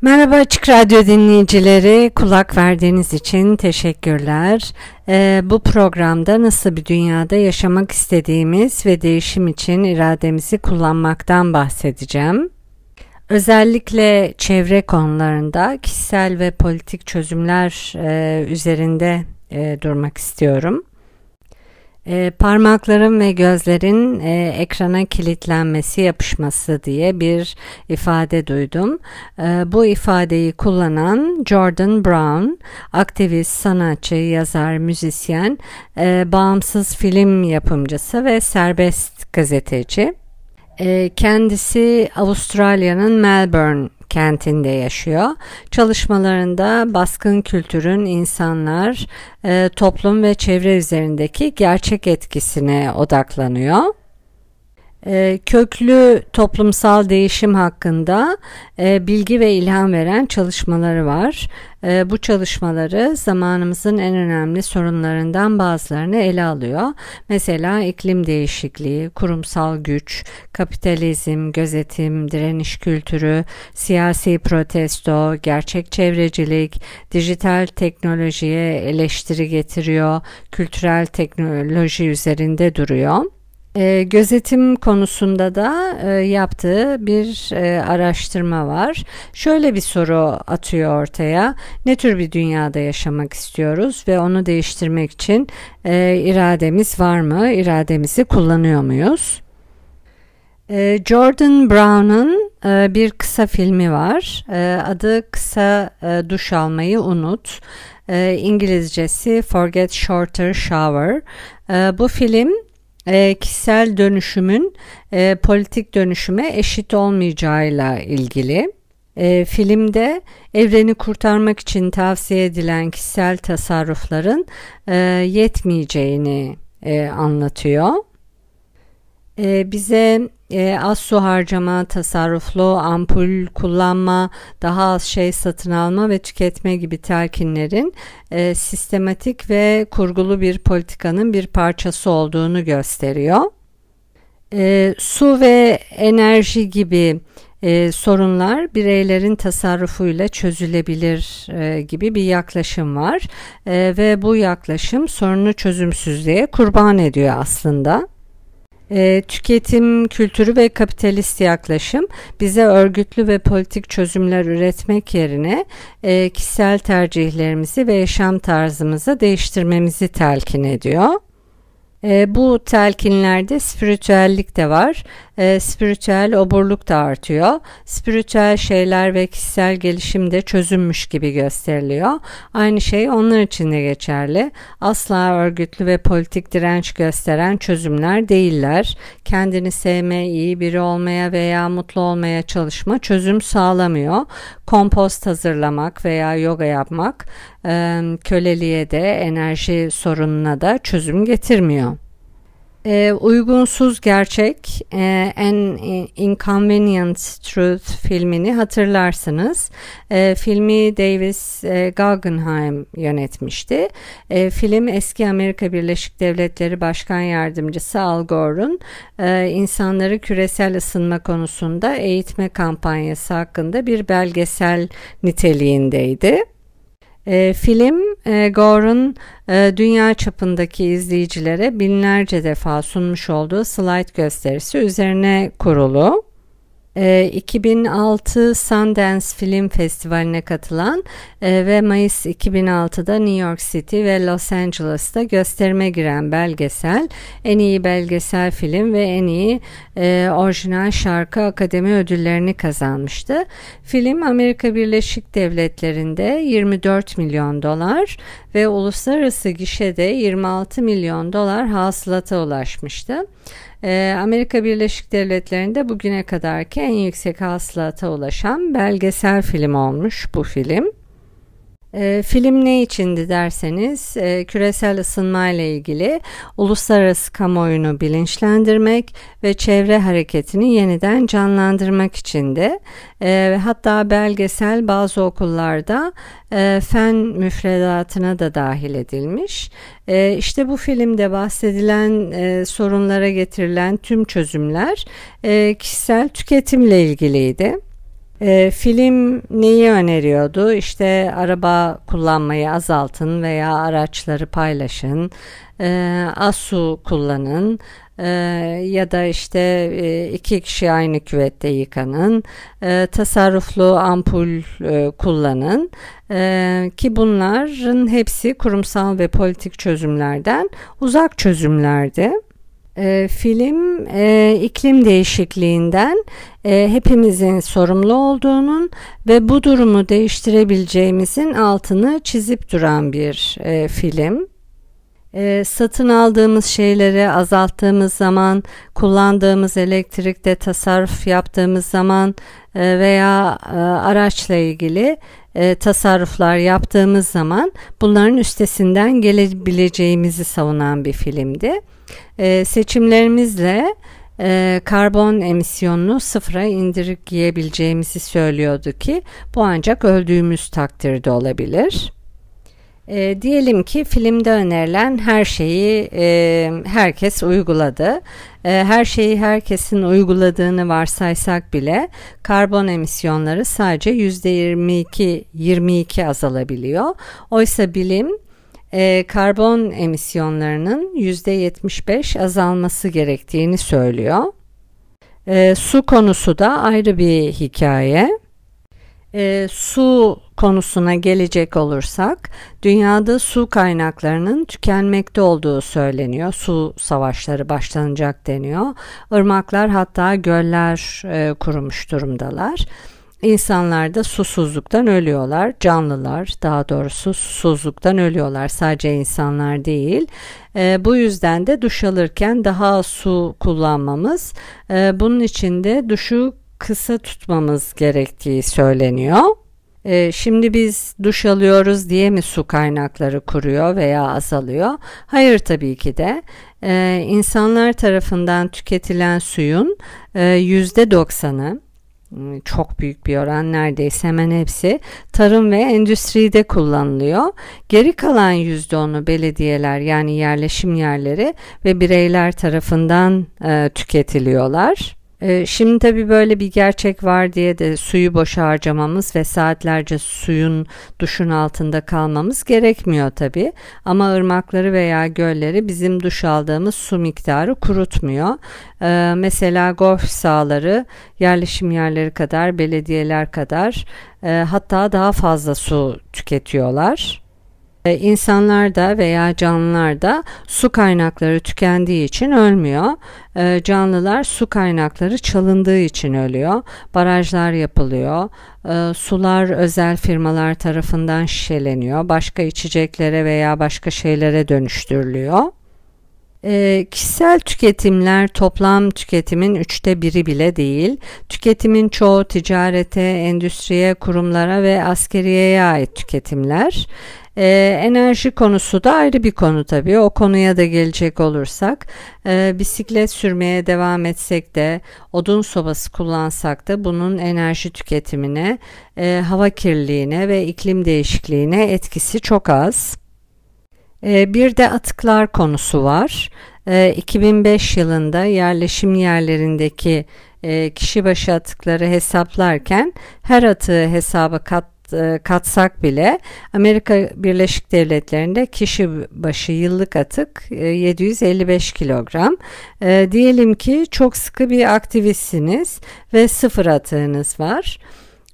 Merhaba Açık Radyo dinleyicileri, kulak verdiğiniz için teşekkürler. Ee, bu programda nasıl bir dünyada yaşamak istediğimiz ve değişim için irademizi kullanmaktan bahsedeceğim. Özellikle çevre konularında kişisel ve politik çözümler e, üzerinde e, durmak istiyorum. E, parmakların ve gözlerin e, ekrana kilitlenmesi yapışması diye bir ifade duydum. E, bu ifadeyi kullanan Jordan Brown, aktivist, sanatçı, yazar, müzisyen, e, bağımsız film yapımcısı ve serbest gazeteci. E, kendisi Avustralya'nın Melbourne kentinde yaşıyor. Çalışmalarında baskın kültürün insanlar, e, toplum ve çevre üzerindeki gerçek etkisine odaklanıyor. E, köklü toplumsal değişim hakkında e, bilgi ve ilham veren çalışmaları var. E, bu çalışmaları zamanımızın en önemli sorunlarından bazılarını ele alıyor. Mesela iklim değişikliği, kurumsal güç, kapitalizm, gözetim, direniş kültürü, siyasi protesto, gerçek çevrecilik, dijital teknolojiye eleştiri getiriyor, kültürel teknoloji üzerinde duruyor. E, gözetim konusunda da e, yaptığı bir e, araştırma var. Şöyle bir soru atıyor ortaya. Ne tür bir dünyada yaşamak istiyoruz ve onu değiştirmek için e, irademiz var mı? İrademizi kullanıyor muyuz? E, Jordan Brown'un e, bir kısa filmi var. E, adı Kısa e, Duş Almayı Unut. E, İngilizcesi Forget Shorter Shower. E, bu film e, kişisel dönüşümün e, politik dönüşüme eşit olmayacağıyla ilgili. E, filmde evreni kurtarmak için tavsiye edilen kişisel tasarrufların e, yetmeyeceğini e, anlatıyor. E, bize e, az su harcama, tasarruflu ampul kullanma, daha az şey satın alma ve tüketme gibi telkinlerin e, sistematik ve kurgulu bir politikanın bir parçası olduğunu gösteriyor. E, su ve enerji gibi e, sorunlar bireylerin tasarrufuyla çözülebilir e, gibi bir yaklaşım var e, ve bu yaklaşım sorunu çözümsüzlüğe kurban ediyor aslında. E, tüketim kültürü ve kapitalist yaklaşım bize örgütlü ve politik çözümler üretmek yerine e, kişisel tercihlerimizi ve yaşam tarzımızı değiştirmemizi telkin ediyor. E, bu telkinlerde spiritüellik de var. E, spiritüel oburluk da artıyor. Spiritüel şeyler ve kişisel gelişim de çözülmüş gibi gösteriliyor. Aynı şey onlar için de geçerli. Asla örgütlü ve politik direnç gösteren çözümler değiller. Kendini sevme, iyi biri olmaya veya mutlu olmaya çalışma çözüm sağlamıyor. Kompost hazırlamak veya yoga yapmak köleliğe de enerji sorununa da çözüm getirmiyor. E, uygunsuz gerçek e, An Inconvenient Truth filmini hatırlarsınız. E, filmi Davis e, Guggenheim yönetmişti. E, film eski Amerika Birleşik Devletleri Başkan Yardımcısı Al Gore'un e, insanları küresel ısınma konusunda eğitme kampanyası hakkında bir belgesel niteliğindeydi. E, film e, Gore'un e, dünya çapındaki izleyicilere binlerce defa sunmuş olduğu slide gösterisi üzerine kurulu. 2006 ee, Sundance Film Festivali'ne katılan e, ve Mayıs 2006'da New York City ve Los Angeles'ta gösterime giren belgesel, en iyi belgesel film ve en iyi e, orijinal şarkı akademi ödüllerini kazanmıştı. Film Amerika Birleşik Devletleri'nde 24 milyon dolar ve uluslararası gişede 26 milyon dolar hasılata ulaşmıştı. Ee, Amerika Birleşik Devletleri'nde bugüne kadarki en yüksek hasılata ulaşan belgesel film olmuş bu film. E, film ne içindi derseniz e, küresel ısınma ile ilgili uluslararası kamuoyunu bilinçlendirmek ve çevre hareketini yeniden canlandırmak içindi. E, hatta belgesel bazı okullarda e, fen müfredatına da dahil edilmiş. E, işte bu filmde bahsedilen e, sorunlara getirilen tüm çözümler e, kişisel tüketimle ilgiliydi. E, film neyi öneriyordu? İşte araba kullanmayı azaltın veya araçları paylaşın, e, az su kullanın e, ya da işte e, iki kişi aynı küvette yıkanın, e, tasarruflu ampul e, kullanın e, ki bunların hepsi kurumsal ve politik çözümlerden uzak çözümlerdi. E, film e, iklim değişikliğinden e, hepimizin sorumlu olduğunun ve bu durumu değiştirebileceğimizin altını çizip duran bir e, film. E, satın aldığımız şeyleri azalttığımız zaman, kullandığımız elektrikte tasarruf yaptığımız zaman e, veya e, araçla ilgili e, tasarruflar yaptığımız zaman bunların üstesinden gelebileceğimizi savunan bir filmdi. E, seçimlerimizle e, karbon emisyonunu sıfıra indirgeyebileceğimizi söylüyordu ki bu ancak öldüğümüz takdirde olabilir. E, diyelim ki filmde önerilen her şeyi e, herkes uyguladı. E, her şeyi herkesin uyguladığını varsaysak bile karbon emisyonları sadece %22 22 azalabiliyor. Oysa bilim e, karbon emisyonlarının %75 azalması gerektiğini söylüyor. E, su konusu da ayrı bir hikaye. E, su konusuna gelecek olursak dünyada su kaynaklarının tükenmekte olduğu söyleniyor. Su savaşları başlanacak deniyor. Irmaklar hatta göller e, kurumuş durumdalar. İnsanlar da susuzluktan ölüyorlar. Canlılar daha doğrusu susuzluktan ölüyorlar. Sadece insanlar değil. E, bu yüzden de duş alırken daha su kullanmamız, e, bunun için de duşu kısa tutmamız gerektiği söyleniyor. E, şimdi biz duş alıyoruz diye mi su kaynakları kuruyor veya azalıyor? Hayır tabii ki de. E, insanlar tarafından tüketilen suyun e, %90'ı Hmm, çok büyük bir oran neredeyse hemen hepsi tarım ve endüstride kullanılıyor. Geri kalan %10'u belediyeler yani yerleşim yerleri ve bireyler tarafından e, tüketiliyorlar. Ee, şimdi tabii böyle bir gerçek var diye de suyu boşa harcamamız ve saatlerce suyun duşun altında kalmamız gerekmiyor tabii. Ama ırmakları veya gölleri bizim duş aldığımız su miktarı kurutmuyor. Ee, mesela golf sahaları yerleşim yerleri kadar, belediyeler kadar e, hatta daha fazla su tüketiyorlar. E, insanlar da veya canlılar da su kaynakları tükendiği için ölmüyor. E, canlılar su kaynakları çalındığı için ölüyor. Barajlar yapılıyor. E, sular özel firmalar tarafından şişeleniyor. Başka içeceklere veya başka şeylere dönüştürülüyor. E, kişisel tüketimler toplam tüketimin üçte biri bile değil. Tüketimin çoğu ticarete, endüstriye, kurumlara ve askeriyeye ait tüketimler. Ee, enerji konusu da ayrı bir konu tabii. O konuya da gelecek olursak e, bisiklet sürmeye devam etsek de odun sobası kullansak da bunun enerji tüketimine, e, hava kirliliğine ve iklim değişikliğine etkisi çok az. E, bir de atıklar konusu var. E, 2005 yılında yerleşim yerlerindeki e, kişi başı atıkları hesaplarken her atığı hesaba kat e, katsak bile Amerika Birleşik Devletleri'nde kişi başı yıllık atık 755 kilogram. Diyelim ki çok sıkı bir aktivistsiniz ve sıfır atığınız var.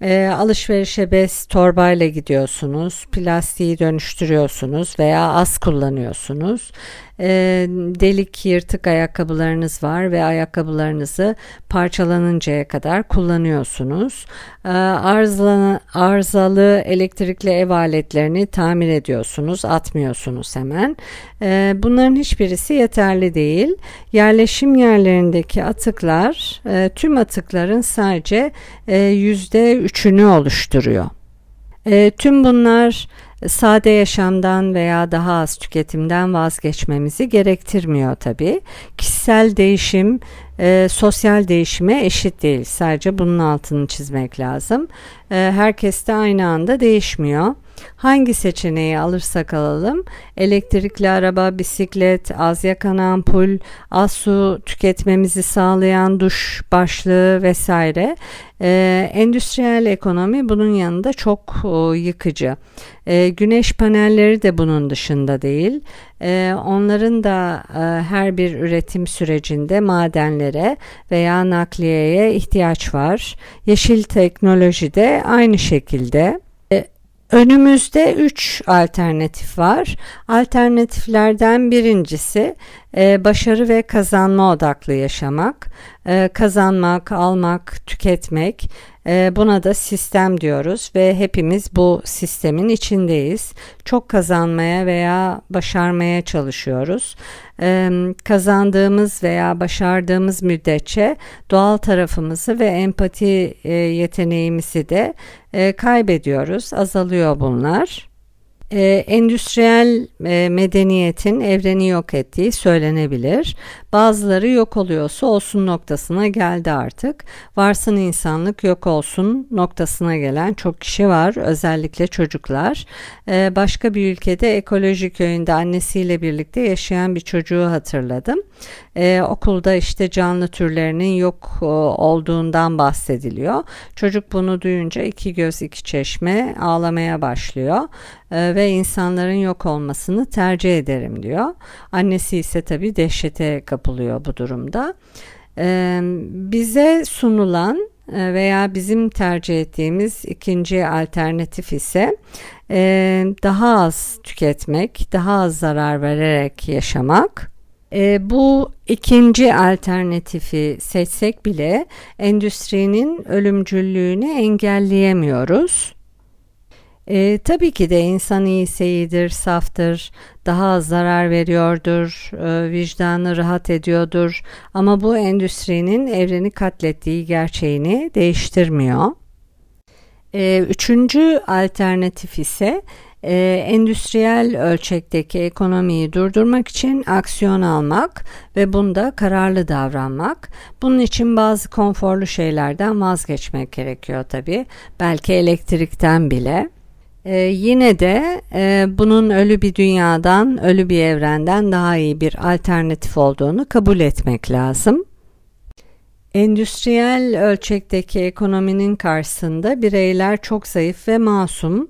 E, alışverişe bez torbayla gidiyorsunuz, plastiği dönüştürüyorsunuz veya az kullanıyorsunuz e, delik yırtık ayakkabılarınız var ve ayakkabılarınızı parçalanıncaya kadar kullanıyorsunuz. E, arızalı, arızalı elektrikli ev aletlerini tamir ediyorsunuz, atmıyorsunuz hemen. E, bunların hiçbirisi yeterli değil. Yerleşim yerlerindeki atıklar e, tüm atıkların sadece e, yüzde üçünü oluşturuyor. E, tüm bunlar sade yaşamdan veya daha az tüketimden vazgeçmemizi gerektirmiyor tabii. Kişisel değişim e, sosyal değişime eşit değil. Sadece bunun altını çizmek lazım. E, herkes de aynı anda değişmiyor. Hangi seçeneği alırsak alalım elektrikli araba, bisiklet, az yakan ampul, az su tüketmemizi sağlayan duş başlığı vesaire ee, endüstriyel ekonomi bunun yanında çok o, yıkıcı. Ee, güneş panelleri de bunun dışında değil. Ee, onların da e, her bir üretim sürecinde madenlere veya nakliyeye ihtiyaç var. Yeşil teknoloji de aynı şekilde. Önümüzde üç alternatif var. Alternatiflerden birincisi e, başarı ve kazanma odaklı yaşamak. E, kazanmak, almak, tüketmek. E, buna da sistem diyoruz ve hepimiz bu sistemin içindeyiz. Çok kazanmaya veya başarmaya çalışıyoruz. E, kazandığımız veya başardığımız müddetçe doğal tarafımızı ve empati e, yeteneğimizi de e, kaybediyoruz. Azalıyor bunlar e, endüstriyel medeniyetin evreni yok ettiği söylenebilir. Bazıları yok oluyorsa olsun noktasına geldi artık. Varsın insanlık yok olsun noktasına gelen çok kişi var. Özellikle çocuklar. E, başka bir ülkede ekoloji köyünde annesiyle birlikte yaşayan bir çocuğu hatırladım. E, okulda işte canlı türlerinin yok e, olduğundan bahsediliyor. Çocuk bunu duyunca iki göz iki çeşme ağlamaya başlıyor e, ve insanların yok olmasını tercih ederim diyor. Annesi ise tabii dehşete kapılıyor bu durumda. E, bize sunulan e, veya bizim tercih ettiğimiz ikinci alternatif ise e, daha az tüketmek, daha az zarar vererek yaşamak. E, bu ikinci alternatifi seçsek bile endüstrinin ölümcüllüğünü engelleyemiyoruz. E, tabii ki de insan iyisi iyidir, saftır, daha az zarar veriyordur, e, vicdanı rahat ediyordur ama bu endüstrinin evreni katlettiği gerçeğini değiştirmiyor. E, üçüncü alternatif ise e, endüstriyel ölçekteki ekonomiyi durdurmak için aksiyon almak ve bunda kararlı davranmak. Bunun için bazı konforlu şeylerden vazgeçmek gerekiyor tabii. Belki elektrikten bile. Ee, yine de e, bunun ölü bir dünyadan, ölü bir evrenden daha iyi bir alternatif olduğunu kabul etmek lazım. Endüstriyel ölçekteki ekonominin karşısında bireyler çok zayıf ve masum.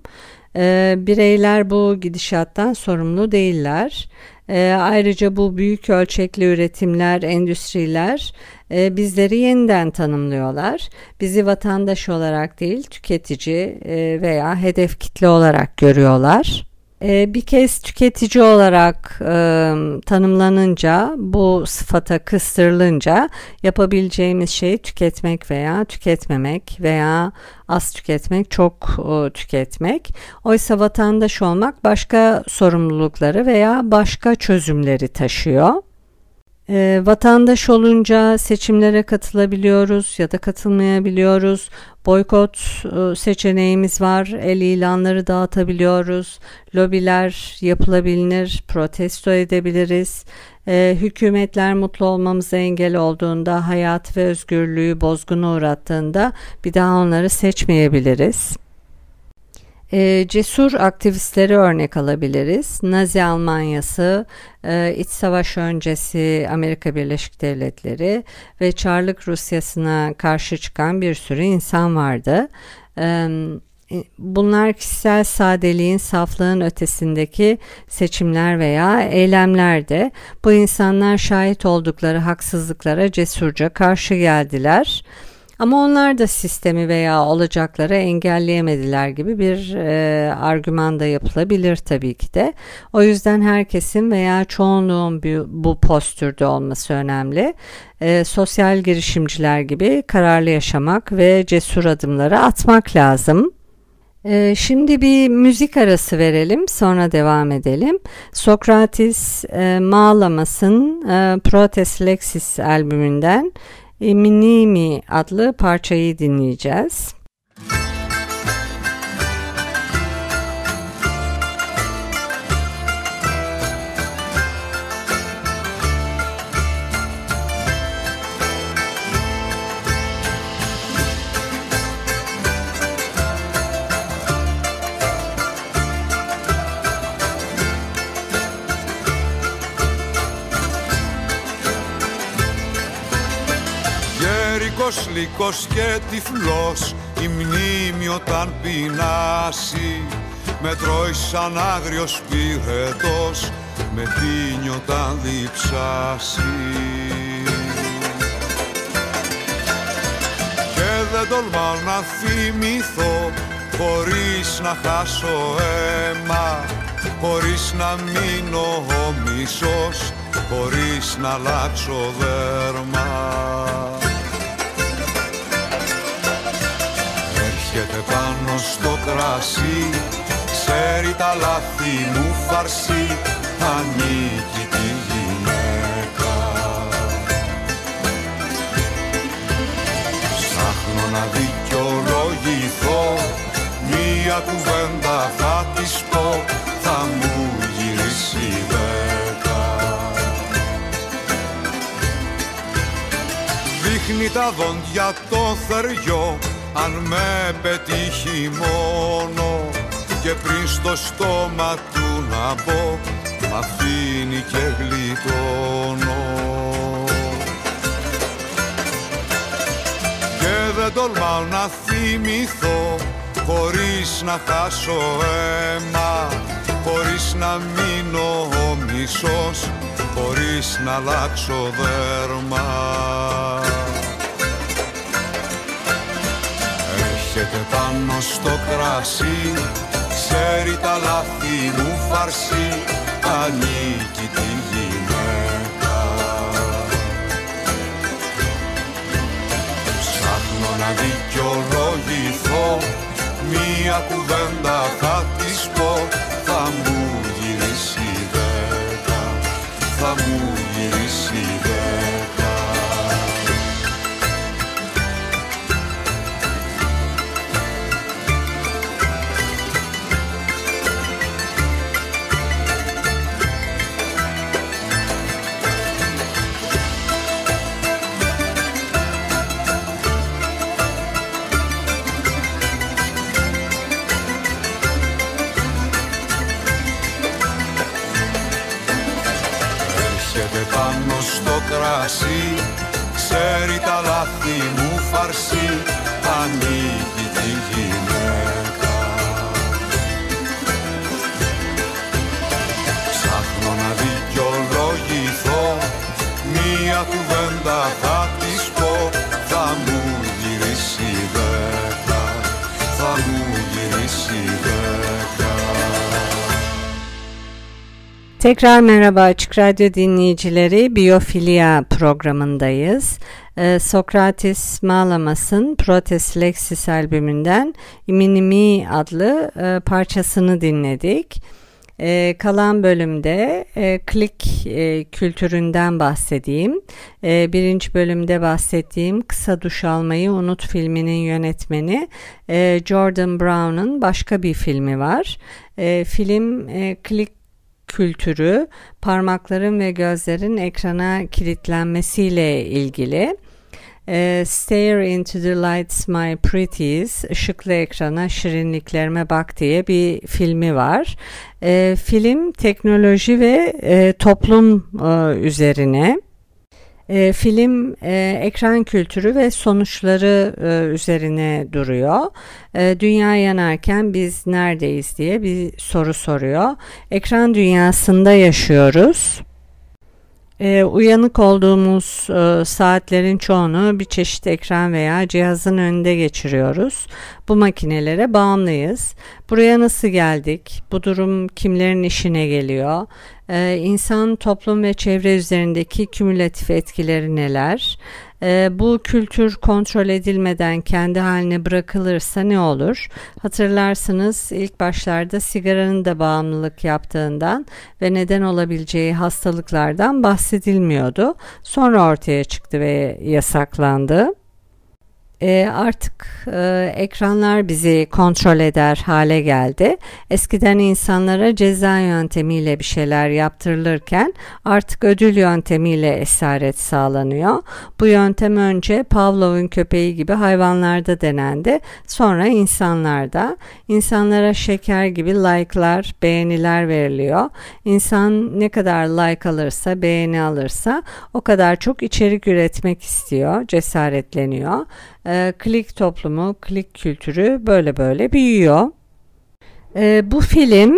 Ee, bireyler bu gidişattan sorumlu değiller. E, ayrıca bu büyük ölçekli üretimler, endüstriler e, bizleri yeniden tanımlıyorlar. Bizi vatandaş olarak değil, tüketici e, veya hedef kitle olarak görüyorlar. Ee, bir kez tüketici olarak e, tanımlanınca bu sıfata kıstırılınca yapabileceğimiz şey tüketmek veya tüketmemek veya az tüketmek çok e, tüketmek. Oysa vatandaş olmak başka sorumlulukları veya başka çözümleri taşıyor. E, vatandaş olunca seçimlere katılabiliyoruz ya da katılmayabiliyoruz. Boykot e, seçeneğimiz var. El ilanları dağıtabiliyoruz. Lobiler yapılabilir. Protesto edebiliriz. E, hükümetler mutlu olmamıza engel olduğunda, hayat ve özgürlüğü bozguna uğrattığında bir daha onları seçmeyebiliriz. E, cesur aktivistleri örnek alabiliriz. Nazi Almanyası, e, iç savaş öncesi Amerika Birleşik Devletleri ve Çarlık Rusyası'na karşı çıkan bir sürü insan vardı. E, bunlar kişisel sadeliğin, saflığın ötesindeki seçimler veya eylemlerdi. Bu insanlar şahit oldukları haksızlıklara cesurca karşı geldiler. Ama onlar da sistemi veya olacakları engelleyemediler gibi bir e, argüman da yapılabilir tabii ki de. O yüzden herkesin veya çoğunluğun bu, postürde olması önemli. E, sosyal girişimciler gibi kararlı yaşamak ve cesur adımları atmak lazım. E, şimdi bir müzik arası verelim sonra devam edelim. Sokrates e, Mağlamas'ın e, Protes Lexis albümünden Eminimi adlı parçayı dinleyeceğiz. Λύκος, λύκος και τυφλός η μνήμη όταν πεινάσει. Με τρώει σαν άγριος πυρετός με τίνει όταν διψάσει. Και δεν τολμάω να θυμηθώ χωρίς να χάσω αίμα χωρίς να μείνω ο μισός χωρίς να αλλάξω δέρμα πάνω στο κρασί. Ξέρει τα λάθη μου φαρσί. Ανήκει τη γυναίκα. Ψάχνω να δικαιολογηθώ. Μία κουβέντα θα της πω. Θα μου γυρίσει δέκα. Δείχνει τα δόντια το θεριό αν με πετύχει μόνο και πριν στο στόμα του να μπω μ' αφήνει και γλιτώνω. Και δεν τολμάω να θυμηθώ χωρίς να χάσω αίμα χωρίς να μείνω ο μισός χωρίς να αλλάξω δέρμα Έρχεται πάνω στο κρασί. Ξέρει τα λάθη μου φαρσί. Ανήκει τη γυναίκα. Ψάχνω να δικαιολογηθώ. Μία κουβέντα θα της πω. Θα μου γυρίσει δέκα. Θα μου κουβέντα θα της πω Θα μου γυρίσει δέκα Θα μου γυρίσει δέκα Tekrar merhaba Açık Radyo dinleyicileri. Biyofilya programındayız. Ee, Sokrates Malamas'ın Protes Lexis albümünden Iminimi adlı e, parçasını dinledik. Ee, kalan bölümde e, klik e, kültüründen bahsedeyim. E, birinci bölümde bahsettiğim Kısa Duş Almayı Unut filminin yönetmeni e, Jordan Brown'un başka bir filmi var. E, film e, klik kültürü parmakların ve gözlerin ekrana kilitlenmesiyle ilgili. E, Stare into the lights my pretties, ışıklı ekrana şirinliklerime bak diye bir filmi var. E, film teknoloji ve e, toplum e, üzerine. E, film e, ekran kültürü ve sonuçları e, üzerine duruyor. E, dünya yanarken biz neredeyiz diye bir soru soruyor. Ekran dünyasında yaşıyoruz. E, uyanık olduğumuz e, saatlerin çoğunu bir çeşit ekran veya cihazın önünde geçiriyoruz. Bu makinelere bağımlıyız. Buraya nasıl geldik? Bu durum kimlerin işine geliyor? E, insan, toplum ve çevre üzerindeki kümülatif etkileri neler? E, bu kültür kontrol edilmeden kendi haline bırakılırsa ne olur? Hatırlarsınız ilk başlarda sigaranın da bağımlılık yaptığından ve neden olabileceği hastalıklardan bahsedilmiyordu. Sonra ortaya çıktı ve yasaklandı e, artık e, ekranlar bizi kontrol eder hale geldi. Eskiden insanlara ceza yöntemiyle bir şeyler yaptırılırken artık ödül yöntemiyle esaret sağlanıyor. Bu yöntem önce Pavlov'un köpeği gibi hayvanlarda denendi. Sonra insanlarda. İnsanlara şeker gibi like'lar, beğeniler veriliyor. İnsan ne kadar like alırsa, beğeni alırsa o kadar çok içerik üretmek istiyor, cesaretleniyor e, klik toplumu, klik kültürü böyle böyle büyüyor. E, bu film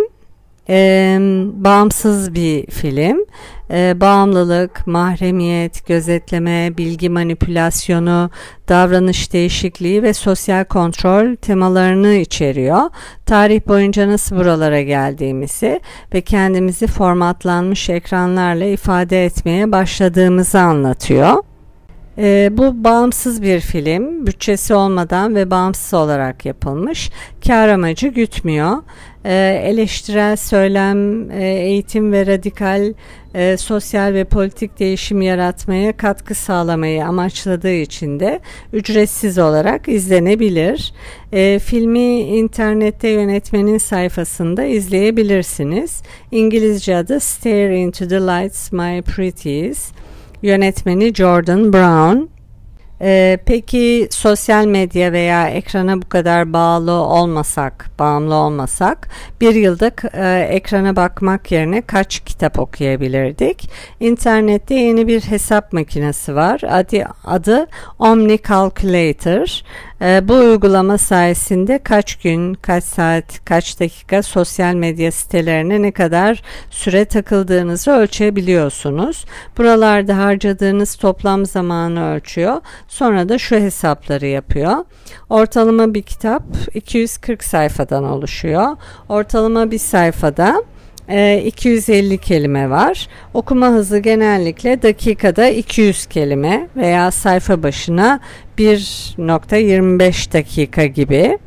e, bağımsız bir film. E, bağımlılık, mahremiyet, gözetleme, bilgi manipülasyonu, davranış değişikliği ve sosyal kontrol temalarını içeriyor. Tarih boyunca nasıl buralara geldiğimizi ve kendimizi formatlanmış ekranlarla ifade etmeye başladığımızı anlatıyor. E, bu bağımsız bir film. Bütçesi olmadan ve bağımsız olarak yapılmış. Kar amacı gütmüyor. E, eleştirel söylem, e, eğitim ve radikal e, sosyal ve politik değişim yaratmaya katkı sağlamayı amaçladığı için de ücretsiz olarak izlenebilir. E, filmi internette yönetmenin sayfasında izleyebilirsiniz. İngilizce adı Stare into the Lights My Pretties. Yönetmeni Jordan Brown. Ee, peki sosyal medya veya ekrana bu kadar bağlı olmasak, bağımlı olmasak bir yılda e, ekrana bakmak yerine kaç kitap okuyabilirdik? İnternette yeni bir hesap makinesi var. Adı, adı Omni Calculator. E, bu uygulama sayesinde kaç gün, kaç saat, kaç dakika sosyal medya sitelerine ne kadar süre takıldığınızı ölçebiliyorsunuz. Buralarda harcadığınız toplam zamanı ölçüyor. Sonra da şu hesapları yapıyor. Ortalama bir kitap 240 sayfadan oluşuyor. Ortalama bir sayfada 250 e, kelime var. Okuma hızı genellikle dakikada 200 kelime veya sayfa başına 1.25 dakika gibi.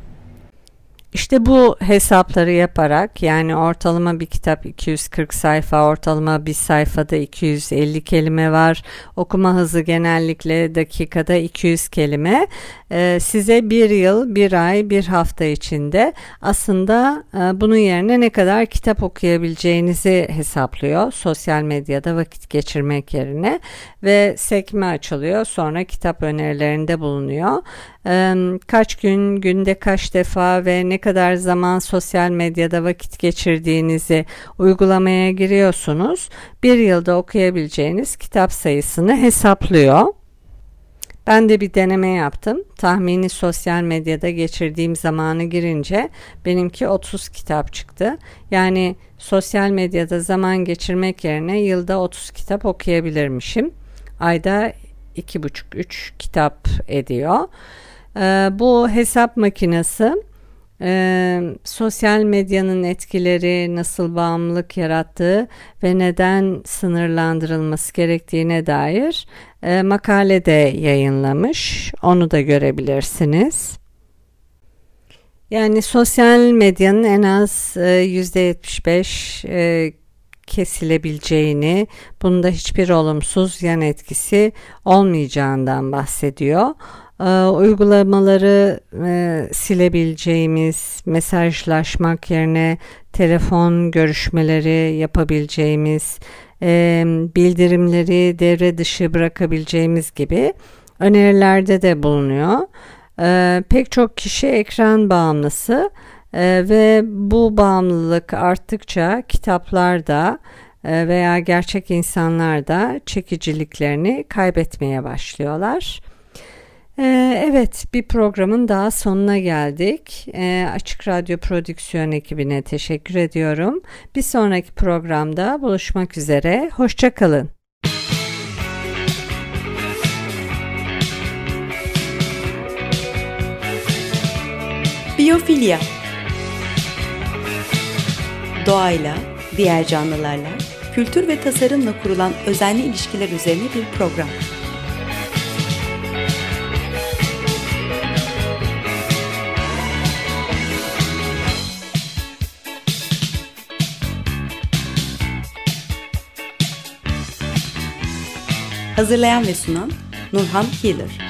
İşte bu hesapları yaparak yani ortalama bir kitap 240 sayfa, ortalama bir sayfada 250 kelime var. Okuma hızı genellikle dakikada 200 kelime. Ee, size bir yıl, bir ay, bir hafta içinde aslında e, bunun yerine ne kadar kitap okuyabileceğinizi hesaplıyor. Sosyal medyada vakit geçirmek yerine ve sekme açılıyor. Sonra kitap önerilerinde bulunuyor. Ee, kaç gün, günde kaç defa ve ne kadar zaman sosyal medyada vakit geçirdiğinizi uygulamaya giriyorsunuz. Bir yılda okuyabileceğiniz kitap sayısını hesaplıyor. Ben de bir deneme yaptım. Tahmini sosyal medyada geçirdiğim zamanı girince benimki 30 kitap çıktı. Yani sosyal medyada zaman geçirmek yerine yılda 30 kitap okuyabilirmişim. Ayda 2,5-3 kitap ediyor. Ee, bu hesap makinesi e, sosyal medyanın etkileri nasıl bağımlılık yarattığı ve neden sınırlandırılması gerektiğine dair e, makalede yayınlamış. Onu da görebilirsiniz. Yani sosyal medyanın en az e, %75 e, kesilebileceğini, bunda hiçbir olumsuz yan etkisi olmayacağından bahsediyor. Ee, uygulamaları e, silebileceğimiz, mesajlaşmak yerine telefon görüşmeleri yapabileceğimiz, e, bildirimleri devre dışı bırakabileceğimiz gibi önerilerde de bulunuyor. E, pek çok kişi ekran bağımlısı e, ve bu bağımlılık arttıkça kitaplarda e, veya gerçek insanlar da çekiciliklerini kaybetmeye başlıyorlar. E, evet bir programın daha sonuna geldik. E, Açık Radyo Prodüksiyon ekibine teşekkür ediyorum. Bir sonraki programda buluşmak üzere. Hoşçakalın. Biyofilya Doğayla, diğer canlılarla, kültür ve tasarımla kurulan özenli ilişkiler üzerine bir program. Hazırlayan ve sunan Nurhan Healer